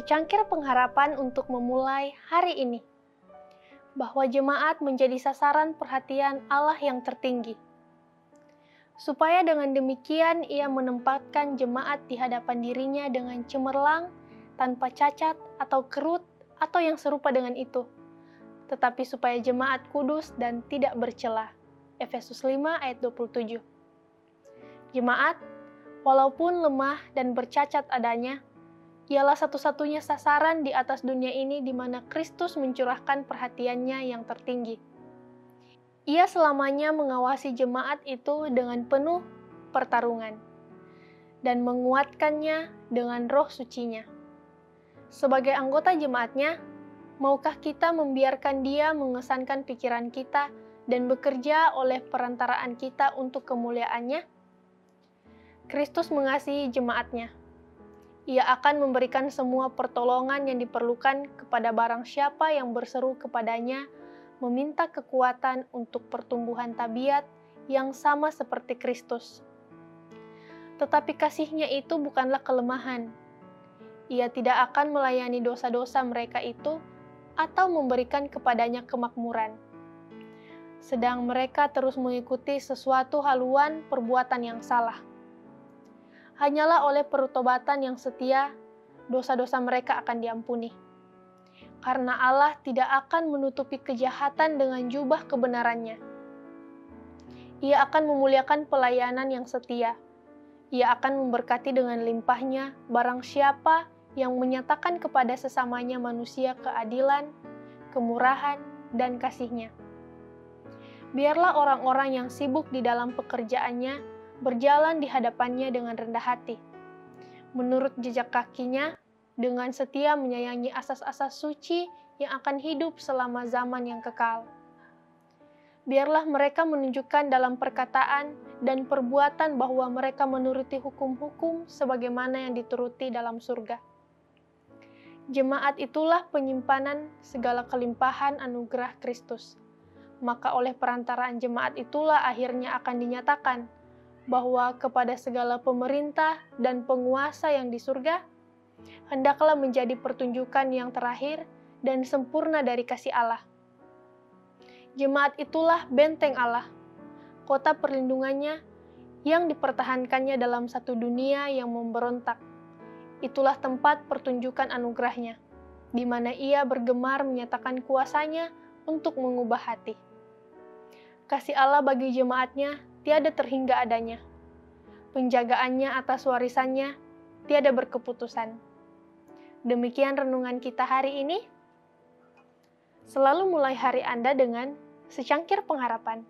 secangkir pengharapan untuk memulai hari ini. Bahwa jemaat menjadi sasaran perhatian Allah yang tertinggi. Supaya dengan demikian ia menempatkan jemaat di hadapan dirinya dengan cemerlang, tanpa cacat atau kerut atau yang serupa dengan itu. Tetapi supaya jemaat kudus dan tidak bercela. Efesus 5 ayat 27. Jemaat, walaupun lemah dan bercacat adanya, ialah satu-satunya sasaran di atas dunia ini di mana Kristus mencurahkan perhatiannya yang tertinggi. Ia selamanya mengawasi jemaat itu dengan penuh pertarungan dan menguatkannya dengan roh sucinya. Sebagai anggota jemaatnya, maukah kita membiarkan dia mengesankan pikiran kita dan bekerja oleh perantaraan kita untuk kemuliaannya? Kristus mengasihi jemaatnya ia akan memberikan semua pertolongan yang diperlukan kepada barang siapa yang berseru kepadanya, meminta kekuatan untuk pertumbuhan tabiat yang sama seperti Kristus. Tetapi kasihnya itu bukanlah kelemahan. Ia tidak akan melayani dosa-dosa mereka itu atau memberikan kepadanya kemakmuran. Sedang mereka terus mengikuti sesuatu haluan perbuatan yang salah hanyalah oleh pertobatan yang setia, dosa-dosa mereka akan diampuni. Karena Allah tidak akan menutupi kejahatan dengan jubah kebenarannya. Ia akan memuliakan pelayanan yang setia. Ia akan memberkati dengan limpahnya barang siapa yang menyatakan kepada sesamanya manusia keadilan, kemurahan, dan kasihnya. Biarlah orang-orang yang sibuk di dalam pekerjaannya berjalan di hadapannya dengan rendah hati. Menurut jejak kakinya, dengan setia menyayangi asas-asas suci yang akan hidup selama zaman yang kekal. Biarlah mereka menunjukkan dalam perkataan dan perbuatan bahwa mereka menuruti hukum-hukum sebagaimana yang dituruti dalam surga. Jemaat itulah penyimpanan segala kelimpahan anugerah Kristus. Maka oleh perantaraan jemaat itulah akhirnya akan dinyatakan bahwa kepada segala pemerintah dan penguasa yang di surga, hendaklah menjadi pertunjukan yang terakhir dan sempurna dari kasih Allah. Jemaat itulah benteng Allah, kota perlindungannya yang dipertahankannya dalam satu dunia yang memberontak. Itulah tempat pertunjukan anugerahnya, di mana ia bergemar menyatakan kuasanya untuk mengubah hati. Kasih Allah bagi jemaatnya tiada terhingga adanya. Penjagaannya atas warisannya tiada berkeputusan. Demikian renungan kita hari ini. Selalu mulai hari Anda dengan secangkir pengharapan.